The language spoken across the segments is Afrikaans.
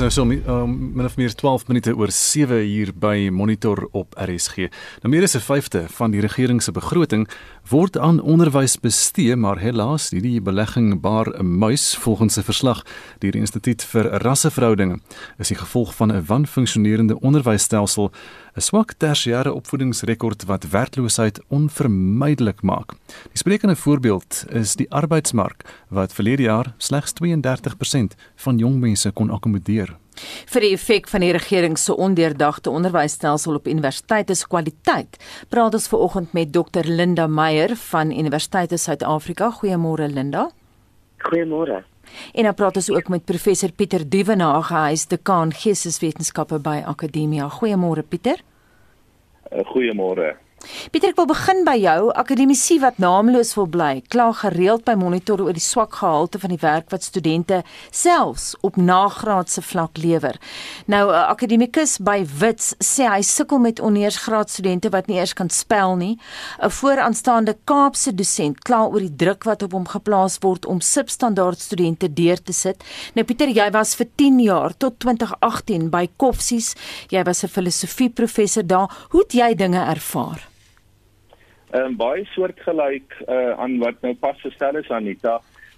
nou so um, min of meer 12 minute oor 7 hier by Monitor op RSG. Nou meer as 'n vyfde van die regering se begroting word aan onderwys bestee, maar helaas, hierdie belegging baar 'n muis volgens 'n verslag deur die Instituut vir Rasseverhoudinge. Is die gevolg van 'n wanfunksionerende onderwysstelsel, 'n swak tersiêre opvoedingsrekord wat werkloosheid onvermydelik maak. Die sprekende voorbeeld is die arbeidsmark wat verlede jaar slegs 32% van jong mense kon akkommodeer. Vir die effek van die regering se ondeurdagte onderwysstelsel op universiteite se kwaliteit, praat ons veraloggend met Dr Linda Meyer van Universiteite Suid-Afrika. Goeiemôre Linda. Goeiemôre. En dan praat ons ook met professor Pieter Duvenage, hy is dekaan Geesteswetenskappe by Akademia. Goeiemôre Pieter. Goeiemôre. Pieter, ek wil begin by jou. Akademici wat naamloos wil bly, kla gereeld by Monitor oor die swak gehalte van die werk wat studente selfs op nagraadse vlak lewer. Nou 'n akademikus by Wits sê hy sukkel met ondergraadsstudente wat nie eers kan spel nie. 'n Vooraanstaande Kaapse dosent kla oor die druk wat op hom geplaas word om substandaard studente deur te sit. Nou Pieter, jy was vir 10 jaar tot 2018 by Koffsies. Jy was 'n filosofieprofessor daar. Hoe het jy dinge ervaar? Um, baie soortgelyk uh, aan wat nou pas gestel is Anita.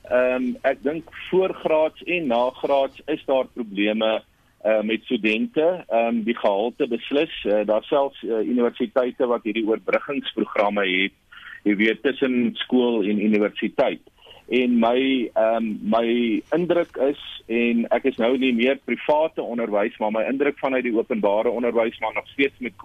Ehm um, ek dink voorgraads en nagraads is daar probleme uh, met studente. Ehm um, die gehalte beslis. Uh, daar selfs uh, universiteite wat hierdie oorbruggingsprogramme het. Jy weet tussen skool en universiteit. En my ehm um, my indruk is en ek is nou nie meer private onderwys maar my indruk vanuit die openbare onderwys maar nog steeds met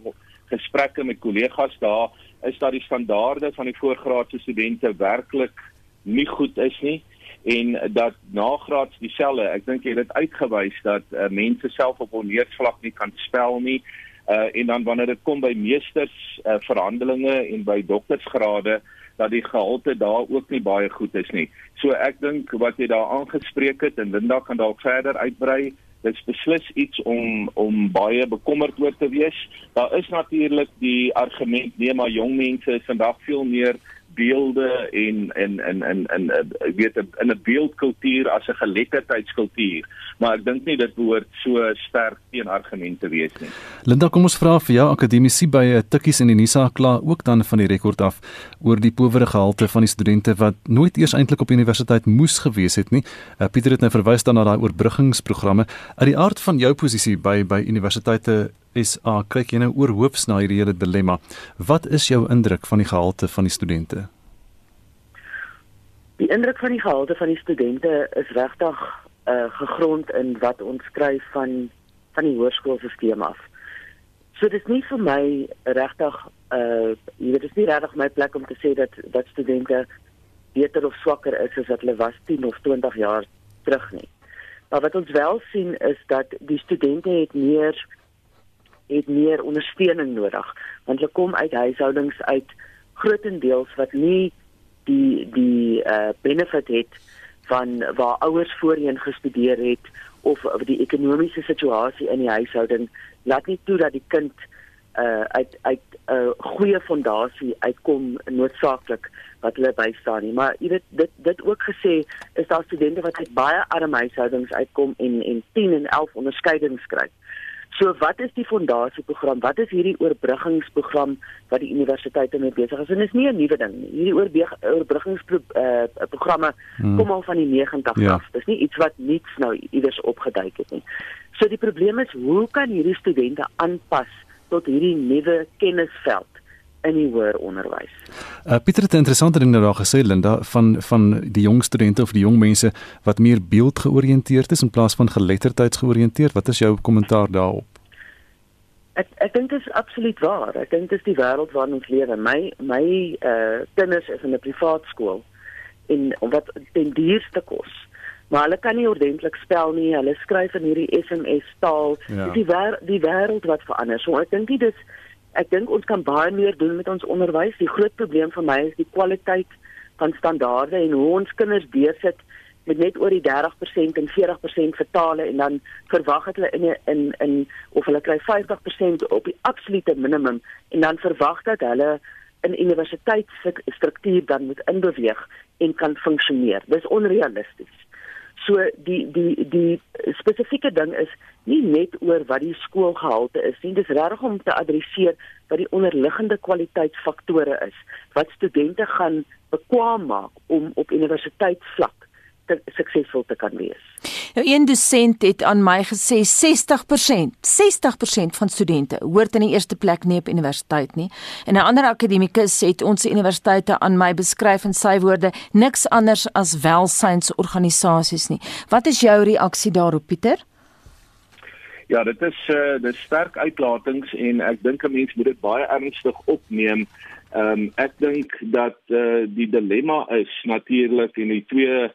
gesprekke met kollegas daar is dat die standaarde van die voorgraadse studente werklik nie goed is nie en dat nagraads dieselfde ek dink jy het dit uitgewys dat uh, mense self op onneersvlak nie kan spel nie uh, en dan wanneer dit kom by meesters uh, verhandelinge en by doktorsgrade dat die gehalte daar ook nie baie goed is nie. So ek dink wat jy daar aangespreek het en Linda kan dalk verder uitbrei Dit is beslis iets om om baie bekommerd oor te wees. Daar is natuurlik die argument nee, maar jong mense is vandag veel meer beelde en en en en en weet in 'n beeldkultuur as 'n geletterdheidskultuur maar ek dink nie dit behoort so sterk teenargumente wees nie. Linda, kom ons vra vir jou akademici by eh, Tikkies en Unisa kla ook dan van die rekord af oor die powere gehalte van die studente wat nooit eers eintlik op universiteit moes gewees het nie. Uh, Pieter het nou verwys dan na daai oorbruggingsprogramme. Uit die aard van jou posisie by by universiteite is a kyk jy nou oor hoofs na hierdie hele dilemma. Wat is jou indruk van die gehalte van die studente? Die indruk van die gehalte van die studente is regtig uh gegrond in wat ons skryf van van die hoërskoolstelsel af. So dit is nie vir my regtig uh jy weet dit is nie regtig my plek om te sê dat dat studente beter of swakker is as wat hulle was 10 of 20 jaar terug nie. Maar wat ons wel sien is dat die studente het meer het meer ondersteuning nodig want hulle kom uit huishoudings uit grootendeels wat nie die die uh benefit het van waar ouers voorheen gestudeer het of die ekonomiese situasie in die huishouding laat nie toe dat die kind uh uit uit 'n uh, goeie fondasie uitkom noodsaaklik wat hulle bystaan nie maar jy weet dit dit ook gesê is daar studente wat uit baie arme huishoudings uitkom en en 10 en 11 onderskeidings kry. So wat is die fondasieprogram? Wat is hierdie oorbruggingsprogram wat die universiteite mee besig is? En dit is nie 'n nuwe ding nie. Hierdie oorbruggingsprogramme uh, hmm. kom al van die 90's ja. af. Dis nie iets wat niks nou iewers opgeduik het nie. So die probleem is hoe kan hierdie studente aanpas tot hierdie nuwe kennisveld? in die hoër onderwys. Uh, Pieter het 'n interessante ding nou daar gesê Linda van van die jong studente of die jong mense wat meer beeldgeoriënteerd is in plaas van geletterdheidsgeoriënteerd. Wat is jou kommentaar daarop? Ek ek dink dit is absoluut waar. Ek dink dit is die wêreld waarin ons lewe. My my uh kinders is in 'n privaat skool en wat ten duurste kos. Maar hulle kan nie ordentlik spel nie. Hulle skryf in hierdie SMS taal. Ja. Die wêreld die wêreld wat verander. So ek dink dit is ek dink ons kan baie meer doen met ons onderwys. Die groot probleem vir my is die kwaliteit van standaarde en hoe ons kinders besit met net oor die 30% en 40% vertale en dan verwag het hulle in in in of hulle kry 50% op die absolute minimum en dan verwag dat hulle in universiteitsstruktuur dan moet inbeweeg en kan funksioneer. Dis onrealisties. So die die die spesifieke ding is nie net oor wat die skoolgehalte is nie, dis regtig om te adresseer wat die onderliggende kwaliteitsfaktore is wat studente gaan bekwam maak om op universiteitsvlak suksesvol te kan wees. Nou een dosent het aan my gesê 60%, 60% van studente hoort in die eerste plek nie op universiteit nie. En 'n ander akademikus het ons universiteite aan my beskryf in sy woorde niks anders as welsynsorganisasies nie. Wat is jou reaksie daarop Pieter? Ja, dit is uh dis sterk uitlatings en ek dink 'n mens moet dit baie ernstig opneem. Ehm um, ek dink dat uh die dilemma is natuurlik in die twee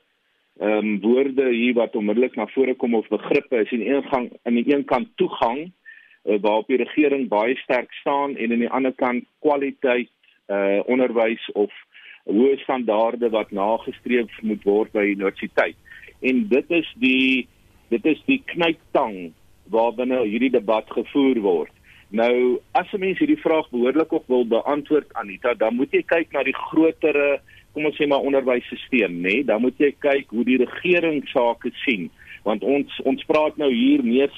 ehm um, woorde hier wat onmiddellik na vore kom of begrippe is in een gang aan die een kant toegang uh, waarop die regering baie sterk staan en aan die ander kant kwaliteit uh onderwys of hoë standaarde wat nagestreef moet word by universiteit. En dit is die dit is die knyptang waarbinne hierdie debat gevoer word. Nou as 'n mens hierdie vraag behoorlik op wil beantwoord Anita, dan moet jy kyk na die grotere kom ons sê maar onderwysstelsel, nê? Nee? Dan moet jy kyk hoe die regering sake sien, want ons ons praat nou hier meer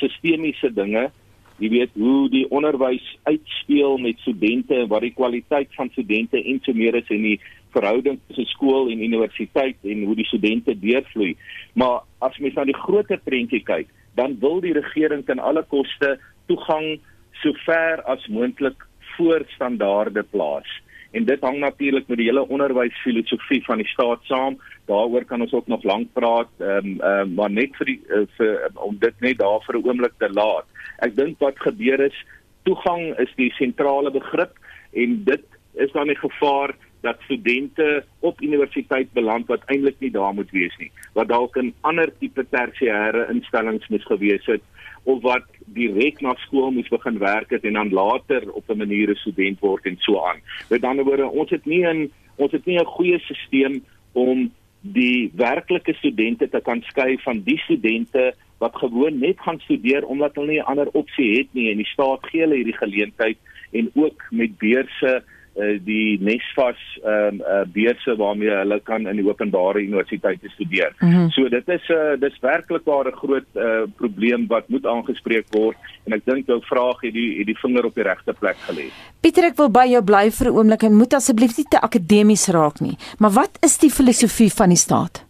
sistemiese dinge. Jy weet hoe die onderwys uitspeel met studente en wat die kwaliteit van studente en so meer is in die verhouding tussen skool en universiteit en hoe die studente deurvloei. Maar as mens na die groter prentjie kyk, dan wil die regering ten alle koste toegang so ver as moontlik voor standaarde plaas en dit hang natuurlik met die hele onderwysfilosofie van die staat saam. Daaroor kan ons ook nog lank praat, ehm um, um, maar net vir die uh, vir om dit net daar vir 'n oomblik te laat. Ek dink wat gebeur is toegang is die sentrale begrip en dit is dan die gevaar dat studente op universiteit beland wat eintlik nie daar moet wees nie wat dalk in ander tipe tersiêre instellings moes gewees het of wat direk na skool moes begin werk het en dan later op 'n manier 'n student word en so aan. Met ander woorde, ons het nie 'n ons het nie 'n goeie stelsel om die werklike studente te kan skei van die studente wat gewoon net gaan studeer omdat hulle nie 'n ander opsie het nie en die staat gee hulle hierdie geleentheid en ook met beurse uh, die Nesvas ehm um, uh, beurse waarmee hulle kan in die openbare universiteite studeer. Mm -hmm. So dit is 'n uh, dis werklik 'n groot uh, probleem wat moet aangespreek word en ek dink jou vraag het die het die vinger op die regte plek gelê. Pieter ek wil by jou bly vir 'n oomblik en moet asseblief nie te akademies raak nie. Maar wat is die filosofie van die staat?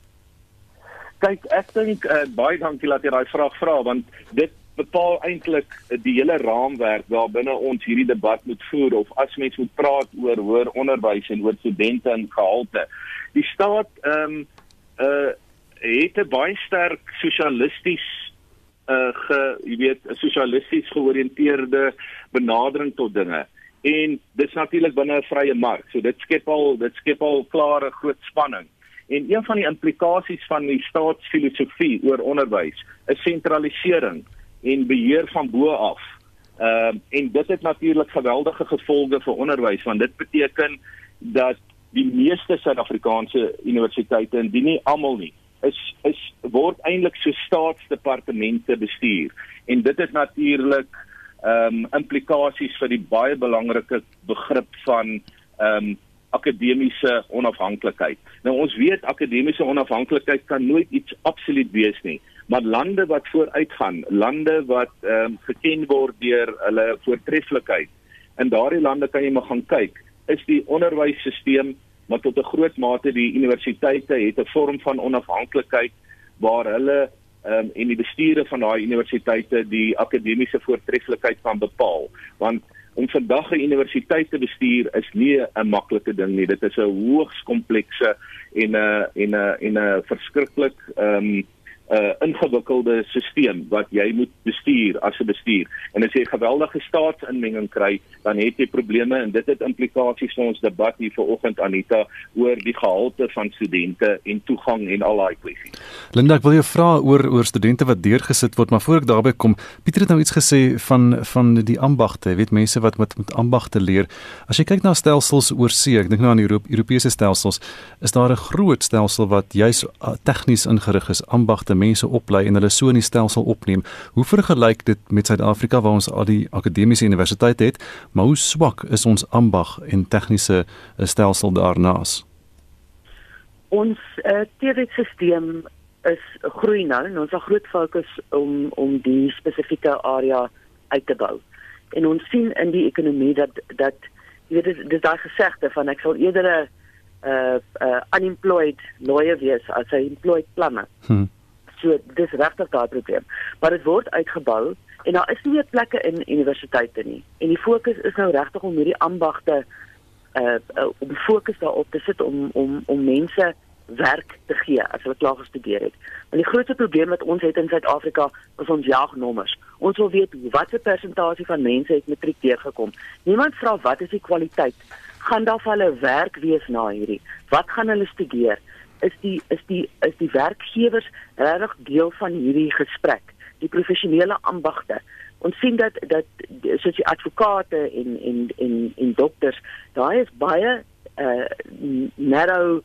Kyk, ek dink uh, baie dankie dat jy daai vraag vra want dit bepaal eintlik die hele raamwerk waarbinne ons hierdie debat moet voer of as mens moet praat oor hoër onderwys en oor studente en gehalte. Die staat ehm um, uh het 'n baie sterk sosialisties uh ge jy weet 'n sosialisties georiënteerde benadering tot dinge. En dis natuurlik binne 'n vrye mark. So dit skep al dit skep al klare groot spanning. En een van die implikasies van die staatsfilosofie oor onderwys is sentralisering en beheer van bo af. Ehm uh, en dit het natuurlik geweldige gevolge vir onderwys want dit beteken dat die meeste Suid-Afrikaanse universiteite en die nie almal nie is is word eintlik so staatsdepartemente bestuur en dit het natuurlik ehm um, implikasies vir die baie belangrike begrip van ehm um, akademiese onafhanklikheid. Nou ons weet akademiese onafhanklikheid kan nooit iets absoluut wees nie maar lande wat vooruitgaan, lande wat ehm um, geken word deur hulle voortreffelikheid. In daardie lande kan jy maar gaan kyk, is die onderwysstelsel maar tot 'n groot mate die universiteite het 'n vorm van onafhanklikheid waar hulle ehm um, en die bestuure van daai universiteite die akademiese voortreffelikheid kan bepaal. Want om vandag 'n universiteit te bestuur is nie 'n maklike ding nie. Dit is 'n hoogs komplekse en 'n en 'n en 'n verskriklik ehm um, uh, ingewikkelde stelsel wat jy moet bestuur as 'n bestuur. En as jy geweldige staatsinmenging kry, dan het jy probleme en dit het implikasies vir ons debat hier vanoggend Anita oor die gehalte van studente en toegang en al daai kwessies. Linda, ek wil jou vra oor oor studente wat deurgesit word, maar voor ek daarby kom, Pieter het nou iets gesê van van die ambagte, weet mense wat met met ambagte leer. As jy kyk na stelsels oor see, ek dink nou aan die Euro Europese stelsels, is daar 'n groot stelsel wat juis uh, tegnies ingerig is, ambagte mense oplei en hulle so in die stelsel opneem. Hoe vergelyk dit met Suid-Afrika waar ons al die akademiese universiteite het, maar hoe swak is ons ambag en tegniese eh, stelsel daarnaas? Ons uh, eh, teoriese stelsel is groei nou en ons het groot fokus om om die spesifieke area uit te bou. En ons sien in die ekonomie dat dat jy weet dis dis daai gesegde van ek sal eerder 'n uh uh unemployed lawyer wees as 'n employed plumber. Hmm. So dis regtig daai probleem. Maar dit word uitgebou en daar is nie meer plekke in universiteite nie. En die fokus is nou regtig om hierdie ambagte uh, uh om fokus daarop te sit om om om mense werk te gee as hulle klaar gestudeer het. Want die grootste probleem wat ons het in Suid-Afrika is ons jagnommers. Ons wil weet watter persentasie van mense het matriek deurgekom. Niemand vra wat is die kwaliteit? Gaan daar vir hulle werk wees na hierdie? Wat gaan hulle studeer? Is die is die is die werkgewers regtig deel van hierdie gesprek? Die professionele ambagte ons sien dat dat soos die advokate en en en en dokters daai is baie uh narrow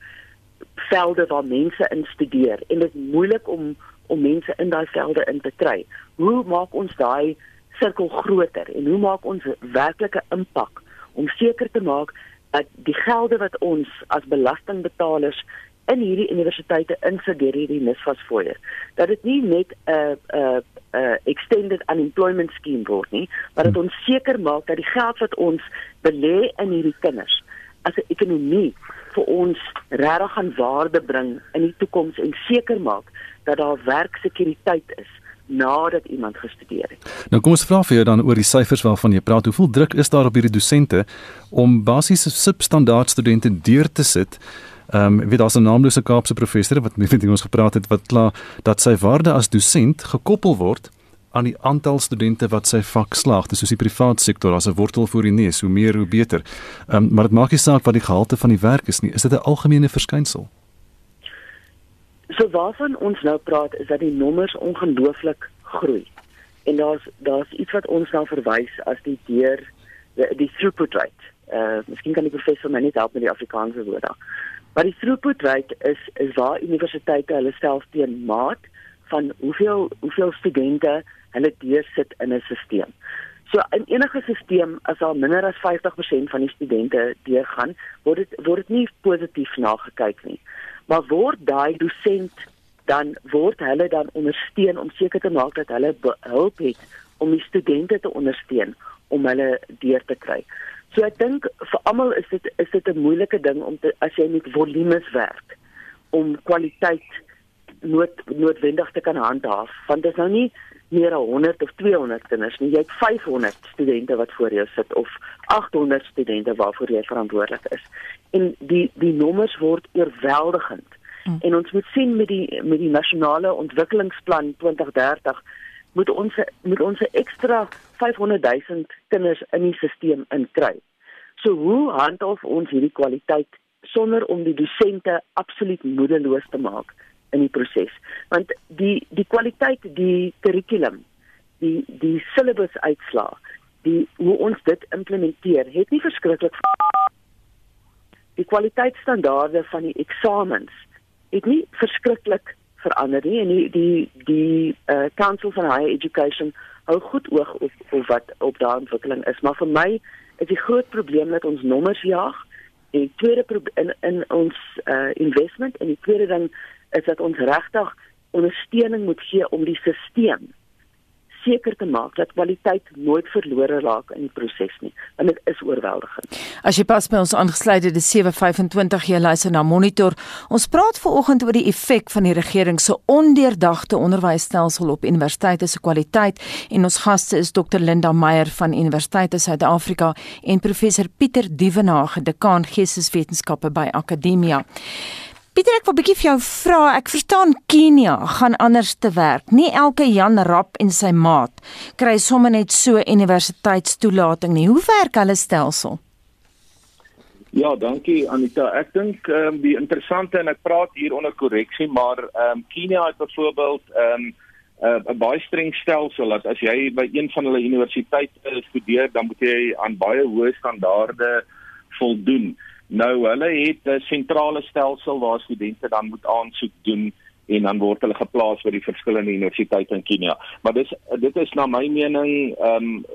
velde waar mense in studeer en dit is moeilik om om mense in daai velde in te kry. Hoe maak ons daai sirkel groter en hoe maak ons werklike impak om seker te maak dat die gelde wat ons as belastingbetalers in hierdie universiteite insit deur hierdie NSFAS fooie dat dit nie net 'n uh, 'n uh, uh, extended unemployment scheme word nie maar dat ons seker maak dat die geld wat ons belê in hierdie kinders as 'n ekonomie vir ons regtig aan waarde bring in die toekoms en seker maak dat daar werksekuriteit is nadat iemand gestudeer het. Nou kom ons vra vir jou dan oor die syfers waarvan jy praat. Hoeveel druk is daar op hierdie dosente om basiese substandaard studente deur te sit? Ehm um, weet daar's 'n naamlose Kaapse professor wat met ons gepraat het wat kla dat sy waarde as dosent gekoppel word aan die aantal studente wat sy vak slaag. Dis soos die privaat sektor as 'n wortel voor die neus, hoe meer hoe beter. Ehm um, maar dit maak nie saak wat die gehalte van die werk is nie. Is dit 'n algemene verskynsel? So waarvan ons nou praat is dat die nommers ongelooflik groei. En daar's daar's iets wat ons nou verwys as die deur die, die throughput rate. Uh, miskien kan die professor my net help met die Afrikaanse woord daar. Maar die throughput rate is is waar universiteite hulle self teen maat van hoeveel hoeveel studente hulle deursit in 'n stelsel. So in enige stelsel as daar minder as 50% van die studente deurgaan, word dit word dit nie positief nagekyk nie. Maar word daai dosent dan word hulle dan ondersteun om seker te maak dat hulle hulp het om die studente te ondersteun om hulle deur te kry. So ek dink vir almal is dit is dit 'n moeilike ding om te as jy met volumes werk om kwaliteit nood noodwendig te kan handhaaf. Want dit is nou nie meer as 100 of 200 kinders nie. Jy het 500 studente wat voor jou sit of 800 studente waarvoor jy verantwoordelik is. En die die nommers word oorweldigend. Mm. En ons moet sien met die met die nasionale ontwikkelingsplan 2030 moet ons moet ons ekstra 500 000 kinders in die stelsel inkry. So hoe handhaaf ons hierdie kwaliteit sonder om die dosente absoluut moedeloos te maak in die proses? Want die die kwaliteit, die kurrikulum, die die syllabus uitslaa, die hoe ons dit implementeer, het nie verskriklik die kwaliteitstandaarde van die eksamens het nie verskriklik verander nie. En die die die uh, Council for Higher Education hou goed oog op, op wat op daardie ontwikkeling is. Maar vir my is die groot probleem dat ons nommers jaag. En die tweede in in ons uh, investment en die tweede ding is dat ons regtig ondersteuning moet gee om die stelsel seker te maak dat kwaliteit nooit verlore raak in die proses nie want dit is oorweldigend. As jy pas by ons aangesluit het, dis 7:25 jy luister na Monitor. Ons praat veraloggend oor die effek van die regering se ondeurdagte onderwysstelsel op universiteite se kwaliteit en ons gaste is Dr Linda Meyer van Universiteit Suid-Afrika en professor Pieter Dievenage, dekaan geesteswetenskappe by Akademia. Pieter ek wil bietjie vir jou vra. Ek verstaan Kenia gaan anders te werk. Nie elke Jan Rap en sy maat kry sommer net so universiteitstoelating nie. Hoe werk hulle stelsel? Ja, dankie Anita. Ek dink ehm um, die interessante en ek praat hier onder korreksie, maar ehm um, Kenia het byvoorbeeld ehm um, 'n uh, baie streng stelsel dat as jy by een van hulle universiteite studeer, dan moet jy aan baie hoë standaarde voldoen. Nou hulle het 'n sentrale stelsel waar studente dan moet aansoek doen en dan word hulle geplaas by die verskillende universiteite in Kenia. Maar dis dit is na my mening ehm um,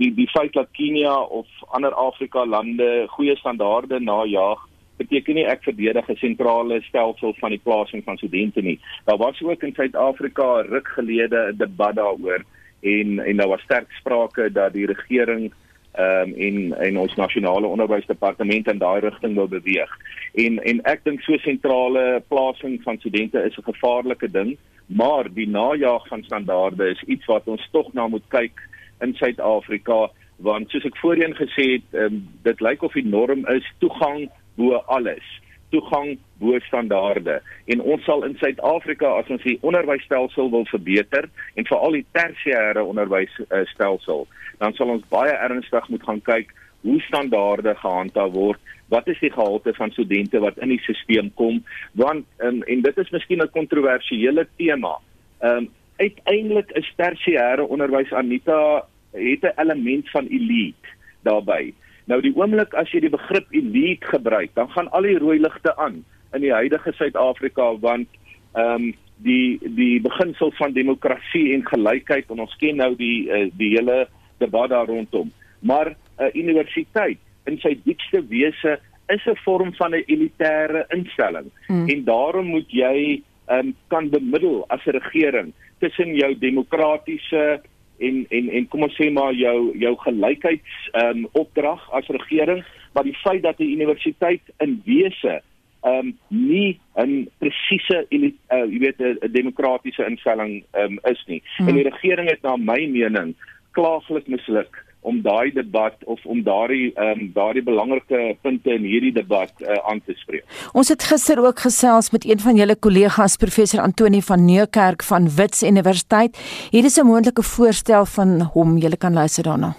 die die feit dat Kenia of ander Afrika lande goeie standaarde najag beteken nie ek verdedig 'n sentrale stelsel van die plasing van studente nie. Daar was ook in Suid-Afrika ruk gelede 'n debat daaroor en en daar was sterk sprake dat die regering ehm um, en en ons nasionale onderwysdepartement in daai rigting wil beweeg. En en ek dink so sentrale plasing van studente is 'n gevaarlike ding, maar die najaag van standaarde is iets wat ons tog na moet kyk in Suid-Afrika want soos ek voorheen gesê het, um, dit lyk of die norm is toegang bo alles toegang bo standaarde en ons sal in Suid-Afrika as ons die onderwysstelsel wil verbeter en veral die tersiêre onderwysstelsel dan sal ons baie ernstig moet gaan kyk hoe standaarde gehandhaaf word wat is die gehalte van studente wat in die stelsel kom want um, en dit is miskien 'n kontroversiële tema um, uiteindelik is tersiêre onderwys Anita het 'n element van elite daarbey. Nou die oomblik as jy die begrip elite gebruik, dan gaan al die rooi ligte aan in die huidige Suid-Afrika want ehm um, die die beginsel van demokrasie en gelykheid en ons ken nou die uh, die hele debat daar rondom. Maar 'n uh, universiteit in sy diepste wese is 'n vorm van 'n elitêre instelling mm. en daarom moet jy ehm um, kan bemiddel as 'n regering tussen jou demokratiese en en en kom ons sê maar jou jou gelykheids ehm um, opdrag as regering maar die feit dat 'n universiteit in wese ehm um, nie 'n presiese uh, jy weet 'n demokratiese instelling ehm um, is nie hmm. en die regering het na my mening klaaglik misluk om daai debat of om daardie ehm um, daardie belangrike punte in hierdie debat uh, aan te spreek. Ons het gister ook gesels met een van julle kollegas professor Antoni van Nieuwkerk van Wits Universiteit. Hier is 'n moontlike voorstel van hom. Julle kan luister daarna.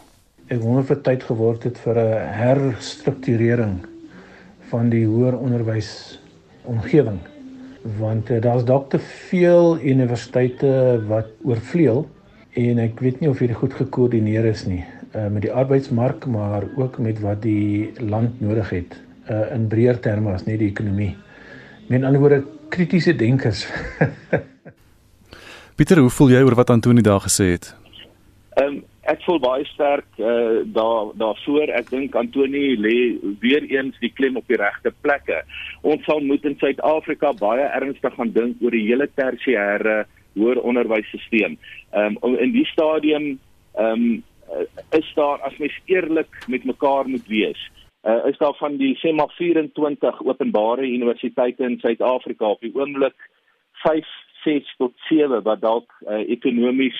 Ek wonder vir tyd geword het vir 'n herstrukturering van die hoër onderwys omgewing want uh, daar's dalk te veel universiteite wat oorvleuel en ek weet nie of hierdie goed gekoördineer is nie uh, met die arbeidsmark maar ook met wat die land nodig het uh, in breër terme as net die ekonomie. Met ander woorde kritiese denkers. Pieter, hoe voel jy oor wat Antoni daar gesê het? Ehm um, ek voel baie sterk uh, daar daarvoor. Ek dink Antoni lê weer eens die klem op die regte plekke. Ons sal moet in Suid-Afrika baie ernstig gaan dink oor die hele tersiêre hoër onderwysstelsel. Ehm um, in die stadium ehm um, is daar as mens eerlik met mekaar moet wees. Uh, is daar van die sê maar 24 openbare universiteite in Suid-Afrika op die oomblik 5, 6 tot 7 wat dalk uh, ekonomies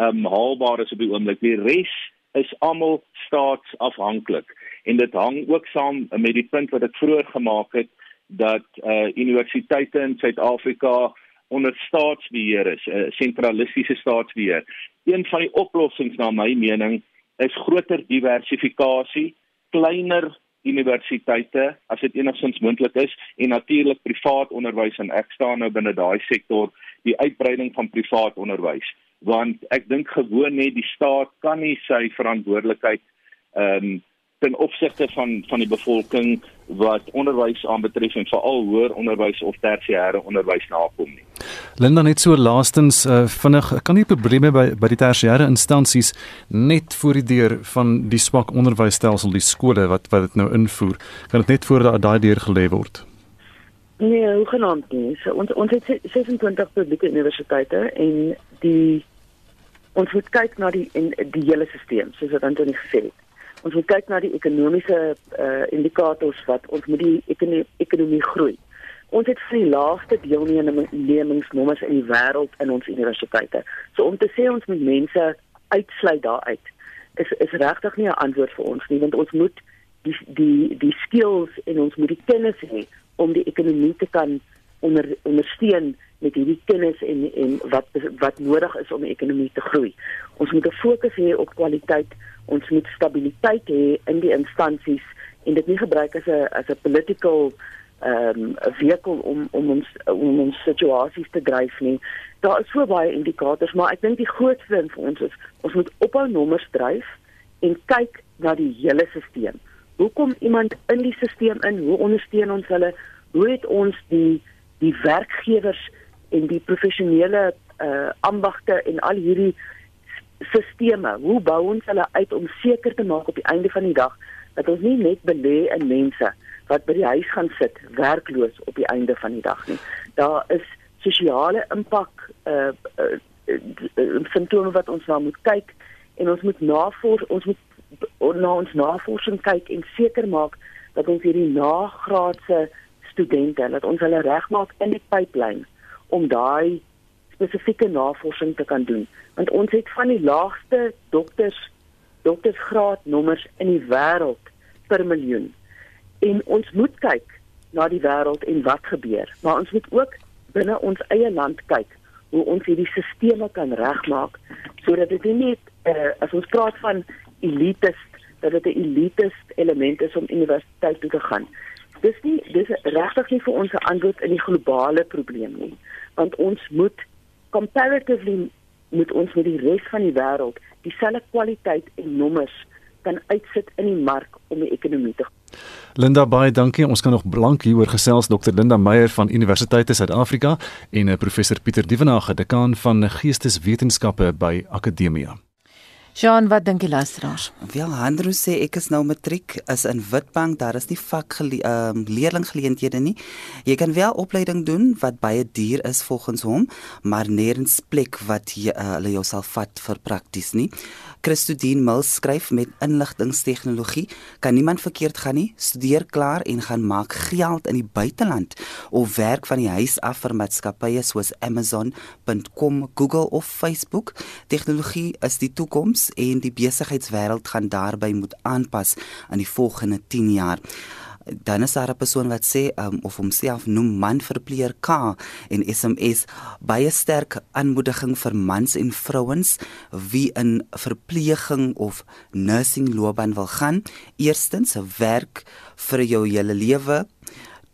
um, haalbaar is op die oomblik. Die res is almal staatsafhanklik en dit hang ook saam met die punt wat ek vroeër gemaak het dat uh, universiteite in Suid-Afrika onder staatsbeheer is, 'n sentralistiese staatsbeheer. Een van die oplossings na my mening is groter diversifikasie, kleiner universiteite as dit enigstens moontlik is en natuurlik privaat onderwys en ek staan nou binne daai sektor, die uitbreiding van privaat onderwys want ek dink gewoon net die staat kan nie sy verantwoordelikheid ehm um, ten opsigte van van die bevolking wat onderwys aanbetref en veral hoër onderwys of tersiêre onderwys nakom nie. Linda net so laastens uh, vinnig kan nie probleme by by die tersiêre instansies net voor die deur van die swak onderwysstelsel die skole wat wat dit nou invoer kan dit net voor daai deur gelê word. Nee, hoe genoem nie. So, ons ons het 26 publieke universiteite en die ons moet kyk na die en die hele stelsel soos wat Antonie gesê het ons moet kyk na die ekonomiese uh, indikators wat ons moet die ekonomie, ekonomie groei. Ons het vir die laagste deelnemingsnommers in die wêreld in ons universiteite. So om te sê ons moet mense uitsluit daaruit is is regtig nie 'n antwoord vir ons nie want ons moet die die die skills en ons moet die kennis hê om die ekonomie te kan onder ondersteun met hierdie kennis en en wat wat nodig is om die ekonomie te groei. Ons moet 'n fokus hê op kwaliteit ons moet stabiliteit hê in die instansies en dit nie gebruik as 'n as 'n political ehm um, vehikel om om ons om ons situasies te dryf nie. Daar is so baie indikators, maar ek dink die grootste ding vir ons is ons moet ophou nommers dryf en kyk na die hele stelsel. Hoe kom iemand in die stelsel in? Hoe ondersteun ons hulle? Hoe het ons die die werkgewers en die professionele uh ambagte en al hierdie sisteme, hoe bou ons hulle uit om seker te maak op die einde van die dag dat ons nie net belê in mense wat by die huis gaan sit werkloos op die einde van die dag nie. Daar is sosiale impak uh, uh, uh simptome wat ons na moet kyk en ons moet navors ons moet na ons navorsing kyk en seker maak dat ons hierdie nagraadse studente dat ons hulle regmaak in die pipeline om daai spesifieke navorsing te kan doen. Want ons het van die laagste dokters doktersgraad nommers in die wêreld per miljoen. En ons moet kyk na die wêreld en wat gebeur. Maar ons moet ook binne ons eie land kyk hoe ons hierdie stelsels kan regmaak sodat dit nie net uh, as ons praat van elites dat dit 'n elitist element is om universiteit toe te gaan. Dis nie dis regtig nie vir ons 'n antwoord in die globale probleem nie, want ons moet comparatively moet ons met die res van die wêreld dieselfde kwaliteit en nommers kan uitsit in die mark om die ekonomie te Linda baie dankie. Ons kan nog blank hieroor gesels Dr. Linda Meyer van Universiteit Suid-Afrika en eh, professor Pieter Dievenage, dekaan van Geesteswetenskappe by Akademia. Jean, wat dink jy luisteraars? Wel, Andrew sê ek is nou matriek is in Witbank, daar is nie vak ehm um, leerlinggeleenthede nie. Jy kan wel opleiding doen wat baie duur is volgens hom, maar nêrens plek wat jy, uh, hulle jou sal vat vir prakties nie. Christodien Mills skryf met inligtingstegnologie kan niemand verkeerd gaan nie. Studeer klaar en gaan maak geld in die buiteland of werk van die huis af vir maatskappye soos Amazon.com, Google of Facebook. Tegnologie is die toekoms en die besigheidswêreld gaan daarbey moet aanpas in die volgende 10 jaar dan is daar 'n persoon wat sê um, of homself noem man verpleer K en SMS baie sterk aanmoediging vir mans en vrouens wie in verpleging of nursing loopbaan wil gaan. Eerstens werk vir jou hele lewe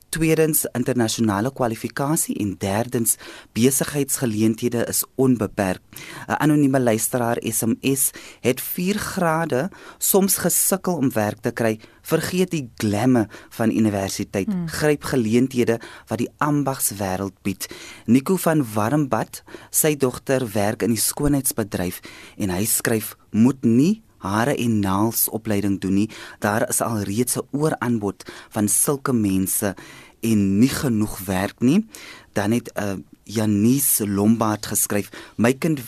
tweedens internasionale kwalifikasie en derdens besigheidsgeleenthede is onbeperk. 'n Anonieme luisteraar SMS het 4 grade soms gesukkel om werk te kry. Vergeet die glamme van universiteit. Hmm. Gryp geleenthede wat die ambagswêreld bied. Nico van Warmbad, sy dogter werk in die skoonheidsbedryf en hy skryf moet nie hare en naels opleiding doen nie. Daar is al reeds 'n ooraanbod van sulke mense en nie genoeg werk nie. Dan het 'n uh, Janice Lombard geskryf: "My kind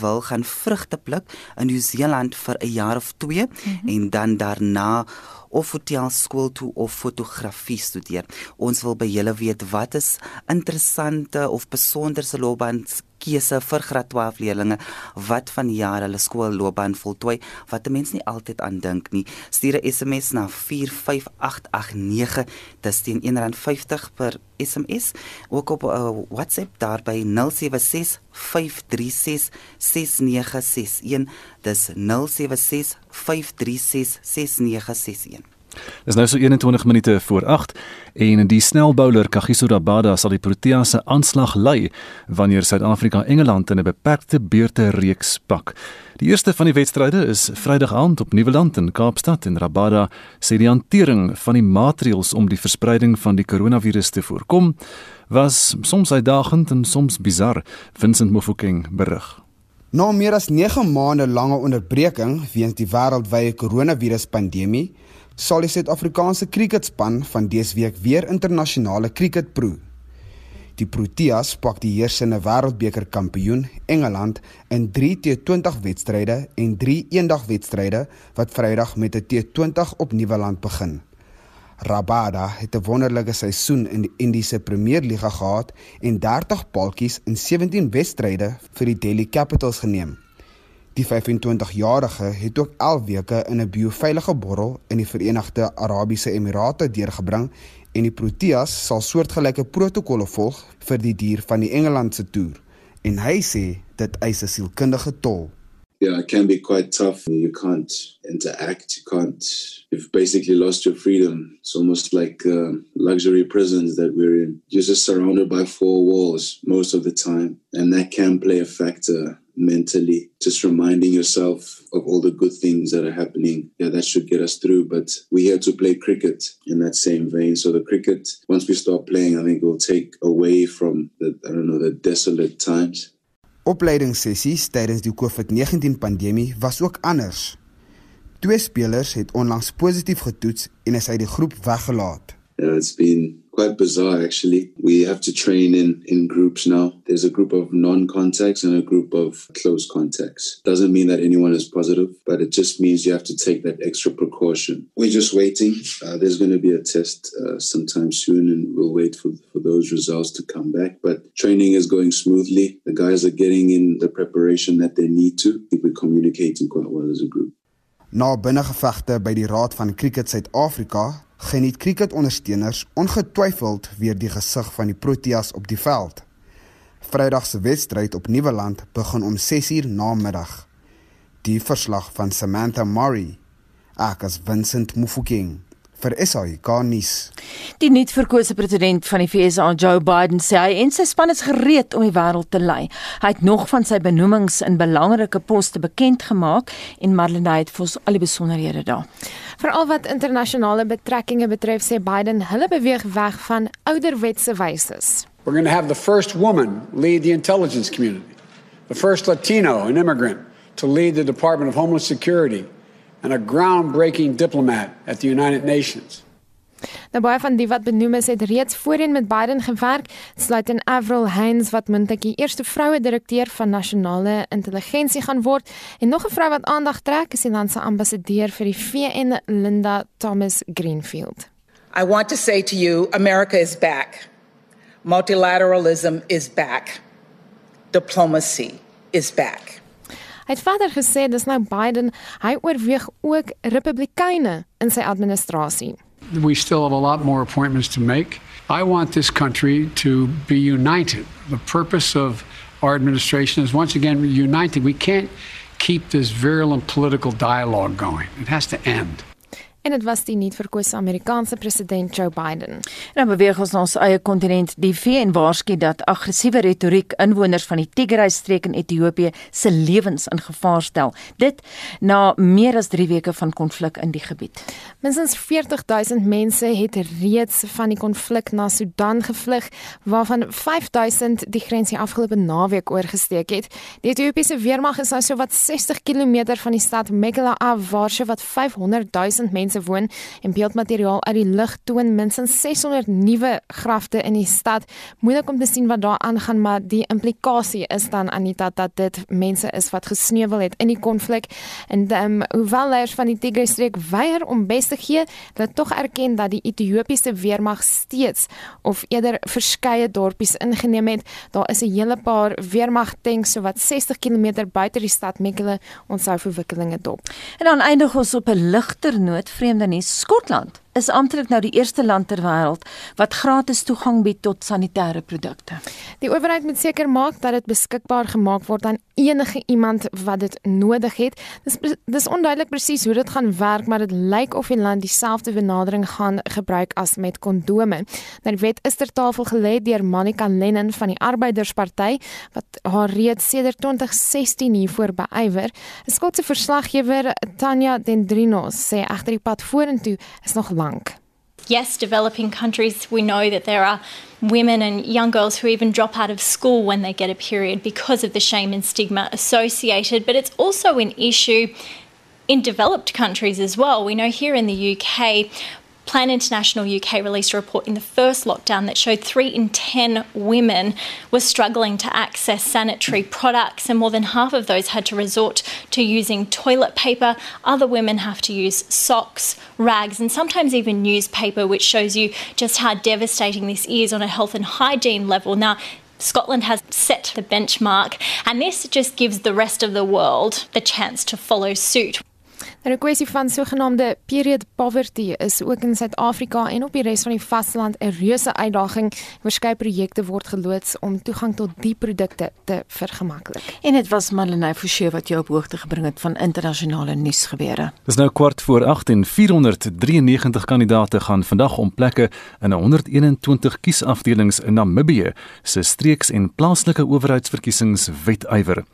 wil gaan vrugte pluk in Nieu-Seeland vir 'n jaar of 2 mm -hmm. en dan daarna of hotelskool toe of fotografie studeer. Ons wil by julle weet wat is interessante of besonderse loopbaans keuse vir graad 12 leerders wat van jaar hulle skoolloopbaan voltooi wat 'n mens nie altyd aan dink nie. Stuur 'n SMS na 45889 dis teen R1.50 per SMS ook op uh, WhatsApp daar by 076 536 6961 dis 076 536 6961 Dis nou so 21 minute voor 8 en die snelbouler Kagiso Rabada sal die Protea se aanslag lei wanneer Suid-Afrika Engeland in 'n beperkte beurte reeks pak. Die eerste van die wedstryde is Vrydag aand op Nieuweland in Kaapstad en Rabada sê die hantering van die maatreëls om die verspreiding van die koronavirus te voorkom was soms uitdagend en soms bizar, Vincent Mofokeng berig. Na meer as 9 maande lange onderbreking weens die wêreldwye koronaviruspandemie sal die Suid-Afrikaanse kriketspan van dese week weer internasionale kriket proe. Die Proteas pak die heersende wêreldbeker kampioen Engeland in 3 T20 wedstryde en 3 eendagwedstryde wat Vrydag met 'n T20 op Nieuweland begin. Rabada het 'n wonderlike seisoen in die Indiese Premier Liga gehad en 30 paltjies in 17 wedstryde vir die Delhi Capitals geneem. Die 25-jarige het ook 11 weke in 'n bioveilige borrel in die Verenigde Arabiese Emirate deurgebring en die Proteas sal soortgelyke protokolle volg vir die dier van die Engelandse toer. En hy sê dit eis 'n sielkundige tol. Yeah, it can be quite tough. You can't interact. You can't. You've basically lost your freedom. It's almost like uh, luxury prisons that we're in. You're just surrounded by four walls most of the time, and that can play a factor mentally. Just reminding yourself of all the good things that are happening. Yeah, that should get us through. But we're here to play cricket in that same vein. So the cricket, once we start playing, I think will take away from the I don't know the desolate times. Opleidingssessies tydens die COVID-19 pandemie was ook anders. Twee spelers het onlangs positief getoets en is uit die groep weggelaat. Yeah, it's been quite bizarre actually. We have to train in in groups now. There's a group of non-contacts and a group of close contacts. Doesn't mean that anyone is positive, but it just means you have to take that extra precaution. We're just waiting. Uh, there's going to be a test uh, sometime soon, and we'll wait for for those results to come back. But training is going smoothly. The guys are getting in the preparation that they need to. I think we're communicating quite well as a group. Na binnengevegte by die Raad van Kriket Suid-Afrika geniet kriketondersteuners ongetwyfeld weer die gesig van die Proteas op die veld. Vrydag se wedstryd op Nieuweland begin om 6uur namiddag. Die verslag van Samantha Murray, Akas Vincent Mufokeng vir SAK nuus. Die nuutverkose president van die VSA, Joe Biden, sê hy en sy span is gereed om die wêreld te lei. Hy het nog van sy benoemings in belangrike poste bekend gemaak en Marlene het vir ons al die besonderhede daar. Veral wat internasionale betrekkinge betref, sê Biden hulle beweeg weg van ouderwetse wyses. We're going to have the first woman lead the intelligence community, the first Latino and immigrant to lead the Department of Homeland Security, and a groundbreaking diplomat at the United Nations. Nou baie van die wat benoem is het reeds voorheen met Biden gewerk, sluit in Avril Haines wat moontlik die eerste vroue direkteur van nasionale intelligensie gaan word en nog 'n vrou wat aandag trek is die land se ambassadeur vir die VN, Linda Thomas Greenfield. I want to say to you, America is back. Multilateralism is back. Diplomacy is back. Hy het verder gesê dis nou Biden, hy oorweeg ook Republikeine in sy administrasie. We still have a lot more appointments to make. I want this country to be united. The purpose of our administration is once again united. We can't keep this virulent political dialogue going. It has to end. En dit was die nuutverkose Amerikaanse president Joe Biden. En dan beweeg ons na ons eie kontinent. Die VN waarsku dat aggressiewe retoriek inwoners van die Tigray-streek in Ethiopië se lewens in gevaar stel. Dit na meer as 3 weke van konflik in die gebied. Minstens 40000 mense het reeds van die konflik na Sudan gevlug, waarvan 5000 die grens die afgelope naweek oorgesteek het. Die Ethiopiese weermag is nou so wat 60 km van die stad Mekelle af, waar so wat 500000 mense mense woon en beeldmateriaal uit die lug toon minstens 600 nuwe grafte in die stad. Moeilik om te sien wat daar aangaan, maar die implikasie is dan Anita dat dit mense is wat gesneuwel het in die konflik en um, hoewel leiers van die Tigray streek weier om bes te gee, hulle tog erken dat die Ethiopiese weermag steeds of eerder verskeie dorpies ingeneem het. Daar is 'n hele paar weermag tanks so wat 60 km buite die stad Mekelle onthou verwikkelinge dop. En dan eindig ons op 'n ligter noot vreemde nuus. Skotland is amptelik nou die eerste land ter wêreld wat gratis toegang bied tot sanitêre produkte. Die owerheid moet seker maak dat dit beskikbaar gemaak word aan enige iemand wat dit nodig het. Dis dis onduidelik presies hoe dit gaan werk, maar dit lyk of die land dieselfde benadering gaan gebruik as met kondome. Nou die wet is ter tafel gelê deur Monica Lennon van die Arbeidersparty wat haar reeds sedert 2016 hiervoor beywer. 'n Skotse verslaggewer Tanya Dendrinos sê agter die pad vorentoe is nog lank Yes, developing countries, we know that there are women and young girls who even drop out of school when they get a period because of the shame and stigma associated. But it's also an issue in developed countries as well. We know here in the UK, Plan International UK released a report in the first lockdown that showed three in 10 women were struggling to access sanitary products, and more than half of those had to resort to using toilet paper. Other women have to use socks, rags, and sometimes even newspaper, which shows you just how devastating this is on a health and hygiene level. Now, Scotland has set the benchmark, and this just gives the rest of the world the chance to follow suit. 'n kwessie van sogenaamde period poverty is ook in Suid-Afrika en op die res van die vasteland 'n reuse uitdaging. Verskeie projekte word geloods om toegang tot die produkte te vergemaklik. En dit was Marlenae Forsie wat jou op hoogte gebring het van internasionale nuusgebeure. Dis nou kwart voor 8 en 493 kandidate gaan vandag om plekke in 121 kiesafdelings in Namibië se streeks- en plaaslike owerheidsverkiesings wetywer.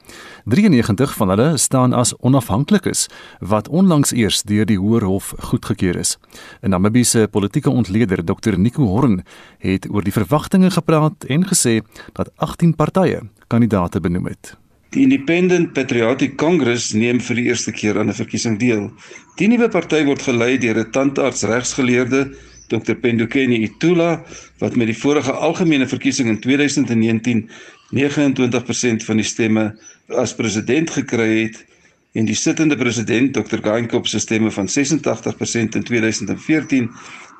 93 van hulle staan as onafhanklikes wat onlangs eers deur die Hoërhof goedgekeur is. 'n Namibiese politieke ontleder, Dr Nico Horn, het oor die verwagtinge gepraat en gesê dat 18 partye kandidaate benoem het. Die Independent Patriotic Congress neem vir die eerste keer aan 'n verkiesing deel. Die nuwe party word gelei deur 'n tandarts regsgeleerde Dr Pendukeni Itula wat met die vorige algemene verkiesing in 2019 29% van die stemme as president gekry het en die sittende president Dr Gainkop se stemme van 86% in 2014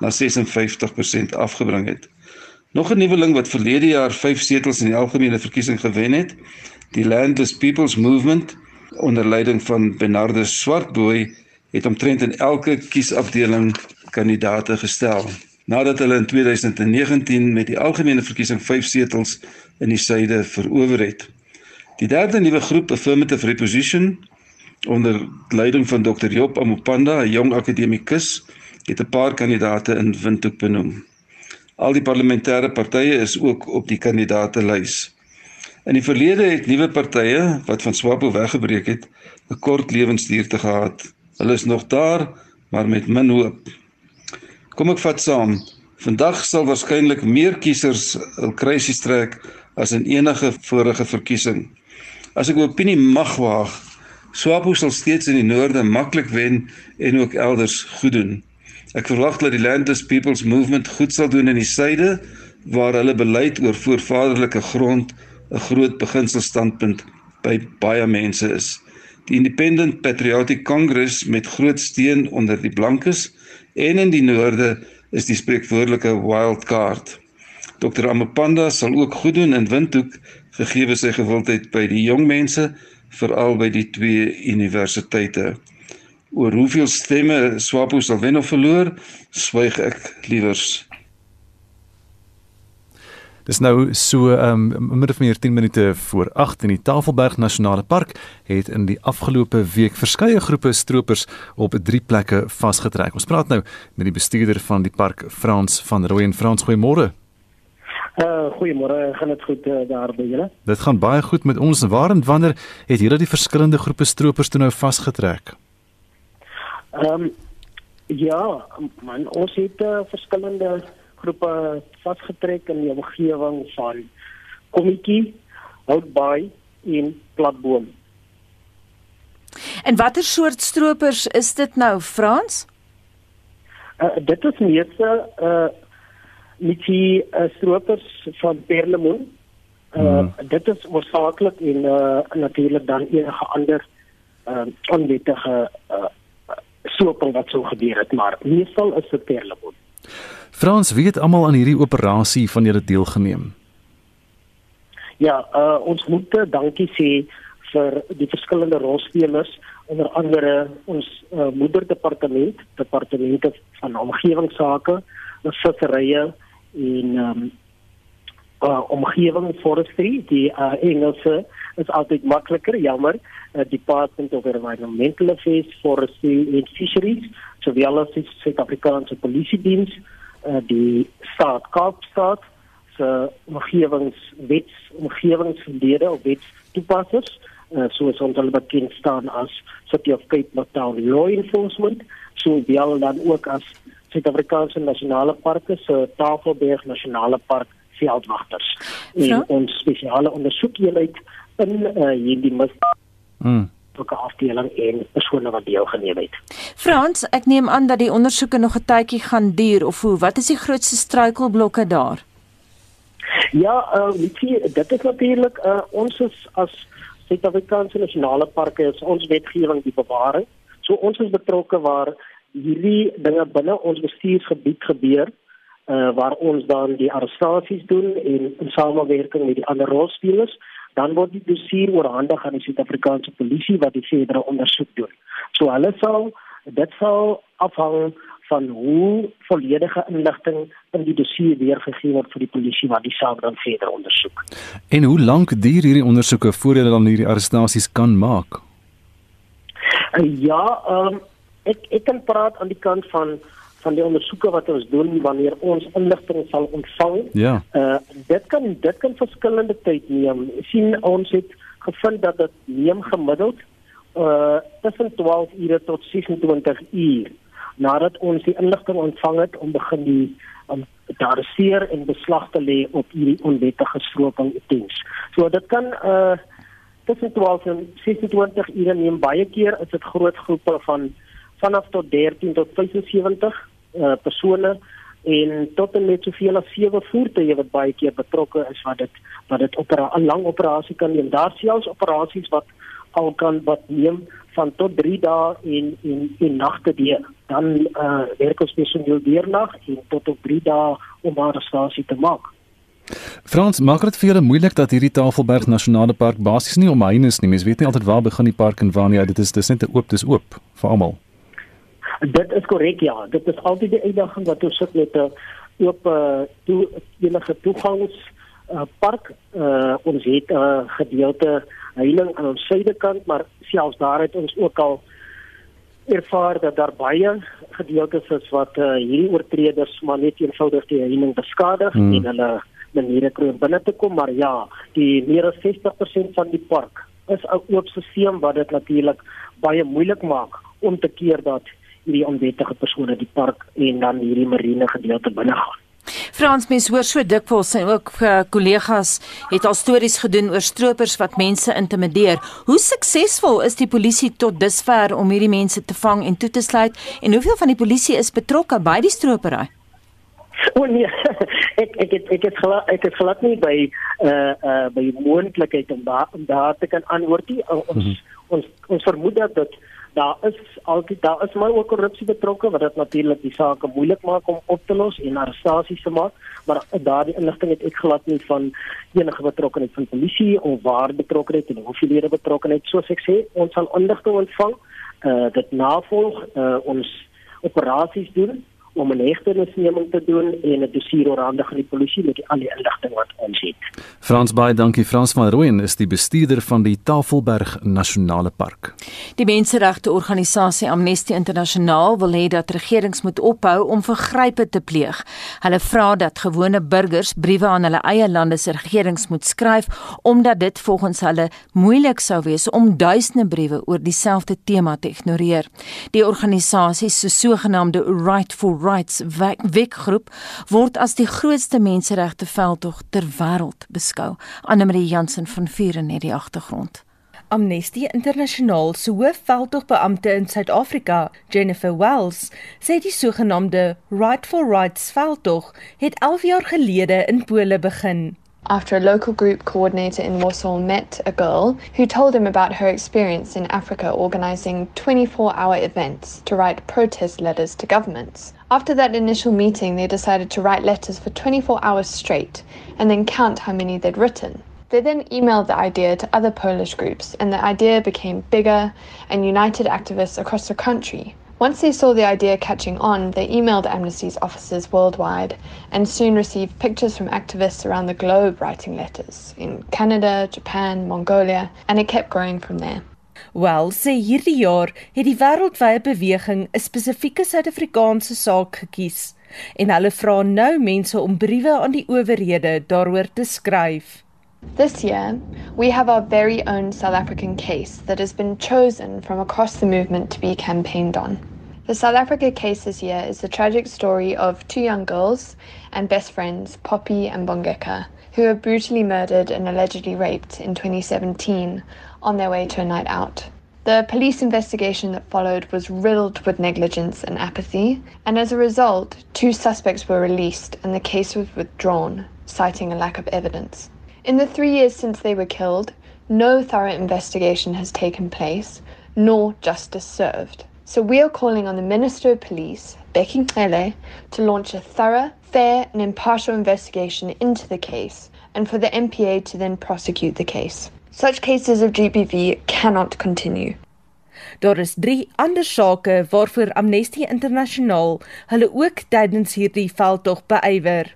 na 56% afgebring het. Nog 'n nuweling wat verlede jaar 5 setels in die algemene verkiesing gewen het, die Landless People's Movement onder leiding van Bernardus Swartboy het omtrent in elke kiesafdeling kandidate gestel nadat hulle in 2019 met die algemene verkiesing 5 setels in die suide verower het. Die derde nuwe groep Affirmative Reposition onder leiding van Dr Job Amopanda, 'n jong akademikus, het 'n paar kandidate in Windhoek benoem. Al die parlementêre partye is ook op die kandidaatelys. In die verlede het nuwe partye wat van Swapo weggebreek het, 'n kort lewensduur te gehad. Hulle is nog daar, maar met min hoop. Kom ek vat saam. Vandag sal waarskynlik meer kiesers hul kruisies trek as in enige vorige verkiesing. As ek 'n opinie mag waag, Swapo sal steeds in die noorde maklik wen en ook elders goed doen. Ek verwag dat die Landless People's Movement goed sal doen in die suide waar hulle beleid oor voorvaderlike grond 'n groot beginselstandpunt by baie mense is. Die Independent Patriotic Congress met groot steun onder die blankes en in die noorde is die spreekwoordelike wild card. Dr Amapanda sal ook goed doen in Windhoek gegee sy gewildheid by die jong mense veral by die twee universiteite. Oor hoeveel stemme Swapo sal wen of verloor, swyg ek liewers. Dis nou so um minder of meer 10 minute voor 8 in die Tafelberg Nasionale Park het in die afgelope week verskeie groepe stroopers op drie plekke vasgetrek. Ons praat nou met die bestuurder van die park Frans van Rooyen. Frans, goeiemôre. Uh goeiemôre, gaan dit goed uh, daar by julle? Dit gaan baie goed met ons. Waar en wanneer het julle die verskillende groepe stroopers toe nou vasgetrek? Ehm um, ja, man, ons het uh, verskillende groepe vasgetrek in die omgewing van Kommetjie, Houtbaai en Platboom. En watter soort stroopers is dit nou, Frans? Uh, dit is meeste uh met die uh, stroopers van Perlemoen. Uh hmm. dit is oorsakeklik en uh natuurlik dan enige ander uh onwettige uh strooping wat sou gebeur het, maar meestal is dit Perlemoen. Frans, het almal aan hierdie operasie van julle deelgeneem? Ja, uh, ons moet dankie sê vir die verskillende rolspelers, onder andere ons uh, moederdepartement, departemente van omgewingsake, visserye en um, uh, omgewing forestry, die uh, Engelse is altyd makliker, jammer, uh, Department of Environmental Affairs, Forestry and Fisheries, sowel as die Suid-Afrikaanse Polisie Diens, uh, die staat Kaapstad se omgewingswets omgewingslede of wetstoepassers uh, soos ons hulle bekend staan as City of Cape Town Law Enforcement so wel dan ook as Suid-Afrikaanse Nasionale Parke se Tafelberg Nasionale Park veldwagters en ons spesiale ondersoekeenheid in uh, hierdie mis mm betrokke afdeling en persone wat deelgeneem het. Frans, ek neem aan dat die ondersoeke nog 'n tydjie gaan duur of hoe? Wat is die grootste struikelblokke daar? Ja, uh, dit is natuurlik uh, ons is as Suid-Afrikaanse nasionale parke is ons wetgewing die bewaring. So ons is betrokke waar hierdie dinge binne ons bestuursgebied gebeur uh waar ons dan die arrestasies doen en in samewerking met die ander rolspelers dan word die dossier oorhandig aan die Suid-Afrikaanse polisie wat die verdere ondersoek doen. So hulle sal dit sal afhang van hoe volledige inligting in die dossier weergegee word vir die polisie wat die saak dan verder ondersoek. En hoe lank duur hierdie ondersoeke voordat hulle dan hierdie arrestasies kan maak? Uh, ja, um, ek ek kan praat aan die kant van van die ondersoeke wat ons doen wanneer ons inligting sal ontvang. Ja. Uh dit kan dit kan verskillende tyd neem. sien ons het gevind dat dit neem gemiddeld uh tussen 12 ure tot 26 uur nadat ons die inligting ontvang het om begin die om daar seer en beslag te lê op hierdie onwettige stroping tens. So dit kan uh tussen 12 en 26 ure neem baie keer is dit groot groepe van vanaf tot 13 tot 75 uh, persone en tot en met soveel as sewe voertuie wat baie keer betrokke is wat dit wat dit op 'n lang operasie kan neem. Daar selfs operasies wat al kan wat neem van tot 3 dae en en en nagte deur. Dan uh, werk ons personeel deernag en tot op 3 dae om arrestasie te maak. Frans, maak dit vir julle moeilik dat hierdie Tafelberg Nasionale Park basies nie omheind is nie. Mens weet nie altyd waar begin die park en waar nie. Dit is dis net 'n oop, dis oop vir almal. Dit is korrek ja. Dit is altyd die uitdaging wat ons sit met 'n oop uh, toe enige toegangs uh, park. Uh, ons het 'n uh, gedeelte heiling aan ons suidekant, maar selfs daar het ons ook al ervaar dat daar baie gedeeltes is wat uh, hierdie oortreders maar net eenvoudig die heiling beskadig hmm. en hulle maniere kry om binne te kom, maar ja, die meer as 60% van die park is 'n oop stelsel wat dit natuurlik baie moeilik maak om te keer dat hierdie onwettige persone die park en dan hierdie marine gedeelte binne gaan. Frans mens hoor so dikwels en ook uh, kollegas het al stories gedoen oor stroopers wat mense intimideer. Hoe suksesvol is die polisie tot dusver om hierdie mense te vang en toe te sluit en hoeveel van die polisie is betrokke by die stropery? O nee, ek ek het, ek het glad ek het glad nie by uh uh by moontlikheid om daar om daar te kan antwoord nie. Ons mm -hmm. ons ons vermoed dat dit daar is altyd daar is maar ook korrupsie betrokke wat dit natuurlik die saak moeilik maak om op te los en arrestasies te maak maar daardie inligting het glad nie van enige betrokkeheid van polisie of waar betrokkeheid en hoeveel lede betrokkeheid. Soos ek sê ons sal inligting ontvang uh, dit navolg uh, ons operasies doen om 'n hegtenisneming te doen en 'n dossier oorhandig aan die polisie met al die inligting wat ons het. Frans baie dankie Frans van Rooyen is die bestuurder van die Tafelberg Nasionale Park. Die menseregte organisasie Amnesty Internasionaal wil hê dat regerings moet ophou om vergrype te pleeg. Hulle vra dat gewone burgers briewe aan hulle eie lande se regerings moet skryf omdat dit volgens hulle moeilik sou wees om duisende briewe oor dieselfde tema te ignoreer. Die organisasie se sogenaamde Right for Rights wekgroep word as die grootste menseregte veldtog ter wêreld beskou. Anne-Marie Jansen van Vuur in die agtergrond. Amnesty Internasionaal se hoofveldtogbeampte in Suid-Afrika, Jennifer Wells, sê die sogenaamde Right for Rights veldtog het 11 jaar gelede in Pole begin. after a local group coordinator in Warsaw met a girl who told him about her experience in Africa organizing 24 hour events to write protest letters to governments. After that initial meeting, they decided to write letters for 24 hours straight and then count how many they'd written. They then emailed the idea to other Polish groups, and the idea became bigger and united activists across the country. Once they saw the idea catching on, they emailed Amnesty's offices worldwide and soon received pictures from activists around the globe writing letters in Canada, Japan, Mongolia, and it kept growing from there. Wel, sê hierdie jaar het die wêreldwye beweging 'n spesifieke Suid-Afrikaanse saak gekies en hulle vra nou mense om briewe aan die owerhede daaroor te skryf. This year, we have our very own South African case that has been chosen from across the movement to be campaigned on. The South Africa case this year is the tragic story of two young girls and best friends, Poppy and Bongeka, who were brutally murdered and allegedly raped in 2017 on their way to a night out. The police investigation that followed was riddled with negligence and apathy, and as a result, two suspects were released and the case was withdrawn, citing a lack of evidence. In the three years since they were killed, no thorough investigation has taken place, nor justice served. So we are calling on the Minister of Police, Becky Cele, to launch a thorough, fair, and impartial investigation into the case, and for the MPA to then prosecute the case. Such cases of GBV cannot continue. Daar is 3 ander sake waarvoor Amnesty Internasionaal hulle ook tydens hierdie veldtog beywer.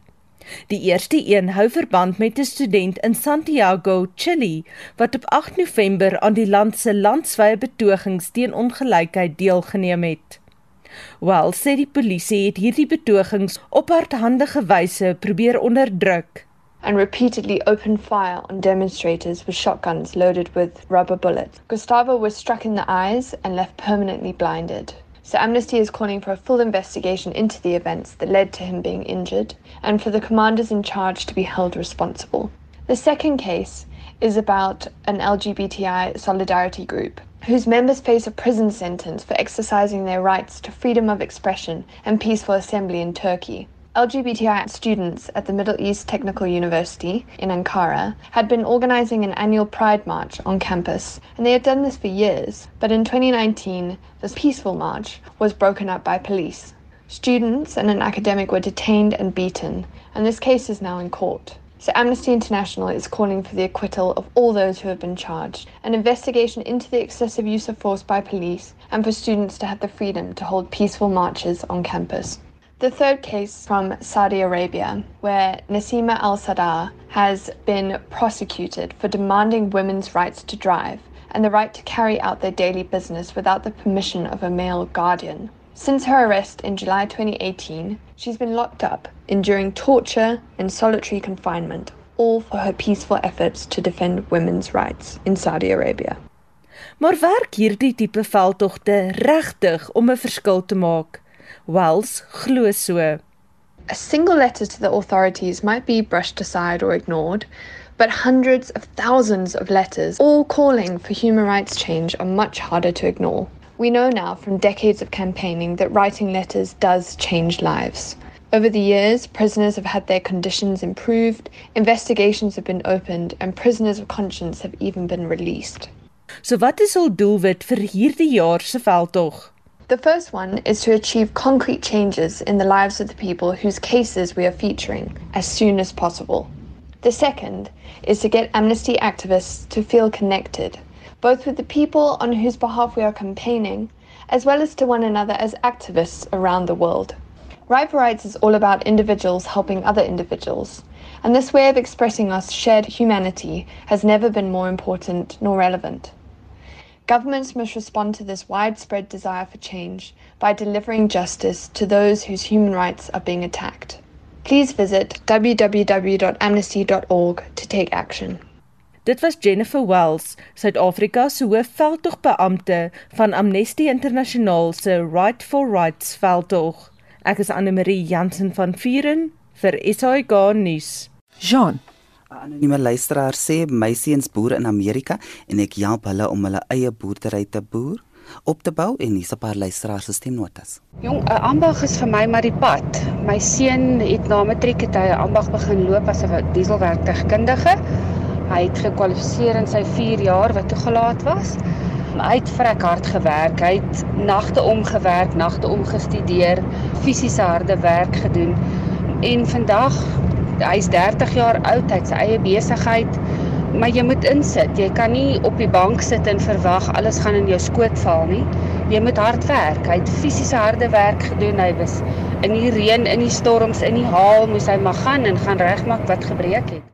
Die eerste een hou verband met 'n student in Santiago, Chile, wat op 8 November aan die land se landwyse betogings teen ongelykheid deelgeneem het. Wel, sê die polisie het hierdie betogings op hardhandige wyse probeer onderdruk and repeatedly opened fire on demonstrators with shotguns loaded with rubber bullets. Gustavo was struck in the eyes and left permanently blinded. So Amnesty is calling for a full investigation into the events that led to him being injured and for the commanders in charge to be held responsible. The second case is about an LGBTI solidarity group whose members face a prison sentence for exercising their rights to freedom of expression and peaceful assembly in Turkey. LGBTI students at the Middle East Technical University in Ankara had been organizing an annual Pride March on campus, and they had done this for years. But in 2019, this peaceful march was broken up by police. Students and an academic were detained and beaten, and this case is now in court. So Amnesty International is calling for the acquittal of all those who have been charged, an investigation into the excessive use of force by police, and for students to have the freedom to hold peaceful marches on campus. The third case from Saudi Arabia, where Nasima al Sadar has been prosecuted for demanding women's rights to drive and the right to carry out their daily business without the permission of a male guardian. Since her arrest in July 2018, she's been locked up, enduring torture and solitary confinement, all for her peaceful efforts to defend women's rights in Saudi Arabia. Maar werk hierdie tipe veldtogte regtig om 'n verskil te maak? Wells glo so. A single letter to the authorities might be brushed aside or ignored, but hundreds of thousands of letters, all calling for human rights change, are much harder to ignore. We know now from decades of campaigning that writing letters does change lives. Over the years, prisoners have had their conditions improved, investigations have been opened, and prisoners of conscience have even been released. So wat is hul doelwit vir hierdie jaar se veldtog? The first one is to achieve concrete changes in the lives of the people whose cases we are featuring as soon as possible. The second is to get amnesty activists to feel connected, both with the people on whose behalf we are campaigning, as well as to one another as activists around the world. Right for Rights is all about individuals helping other individuals, and this way of expressing our shared humanity has never been more important nor relevant. Governments must respond to this widespread desire for change by delivering justice to those whose human rights are being attacked. Please visit www.amnesty.org to take action. Dit was Jennifer Wells, Suid-Afrika se hoof veldtogbeampte van Amnesty Internasionaal se Right for Rights veldtog. Ek is Anne Marie Jansen van Vuren vir SAK nuus. Jean anonieme luisteraar sê my seuns boer in Amerika en ek help hulle om hulle eie boerdery te boer op te bou en hier's 'n paar luisteraars se stemnotas. Jong, 'n ambag is vir my maar die pad. My seun het na matriek het hy 'n ambag begin loop as 'n dieselwerktuigkundige. Hy het gekwalifiseer in sy 4 jaar wat toegelaat was. Hy het vrek hard gewerk. Hy het nagte omgewerk, nagte omgestudeer, fisiese harde werk gedoen. En vandag hy's 30 jaar oud, hy het sy eie besigheid. Maar jy moet insit. Jy kan nie op die bank sit en verwag alles gaan in jou skoot val nie. Jy moet hard werk. Hy het fisiese harde werk gedoen. Hy was in die reën, in die storms, in die haal, moes hy maar gaan en gaan regmaak wat gebreek het.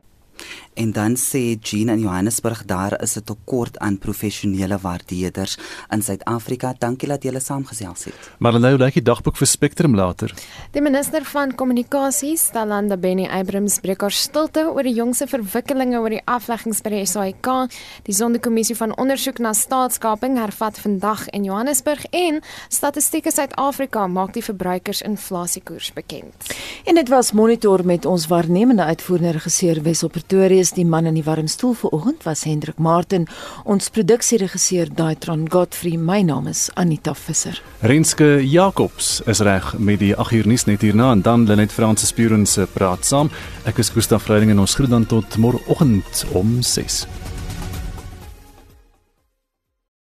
En dan sê Jean in Johannesburg daar is 'n tekort aan professionele waardeerders in Suid-Afrika. Dankie dat julle saamgesels het. Maar nou lyk die dagboek vir Spectrum later. Die minister van kommunikasie, Stalanda Benny Abrams, breek haar stilte oor die jongse verwikkelinge oor die afleggings by die SAIK. Die Sonderkommissie van ondersoek na staatskaping hervat vandag in Johannesburg en Statistiek Suid-Afrika maak die verbruikersinflasiekoers bekend. En dit was monitor met ons waarnemende uitvoerende regisseur Wessel Pretorius is die man in die warm stoel vanoggend was Hendrik Martin. Ons produksieregisseur Daitron Godfrey. My naam is Anita Visser. Renske Jacobs is reg met die 8 uur nuus net hierna en dan Lenet Fransis Puren se praat saam. Ek is Gustaf Vreiding en ons groet dan tot môreoggend om 6.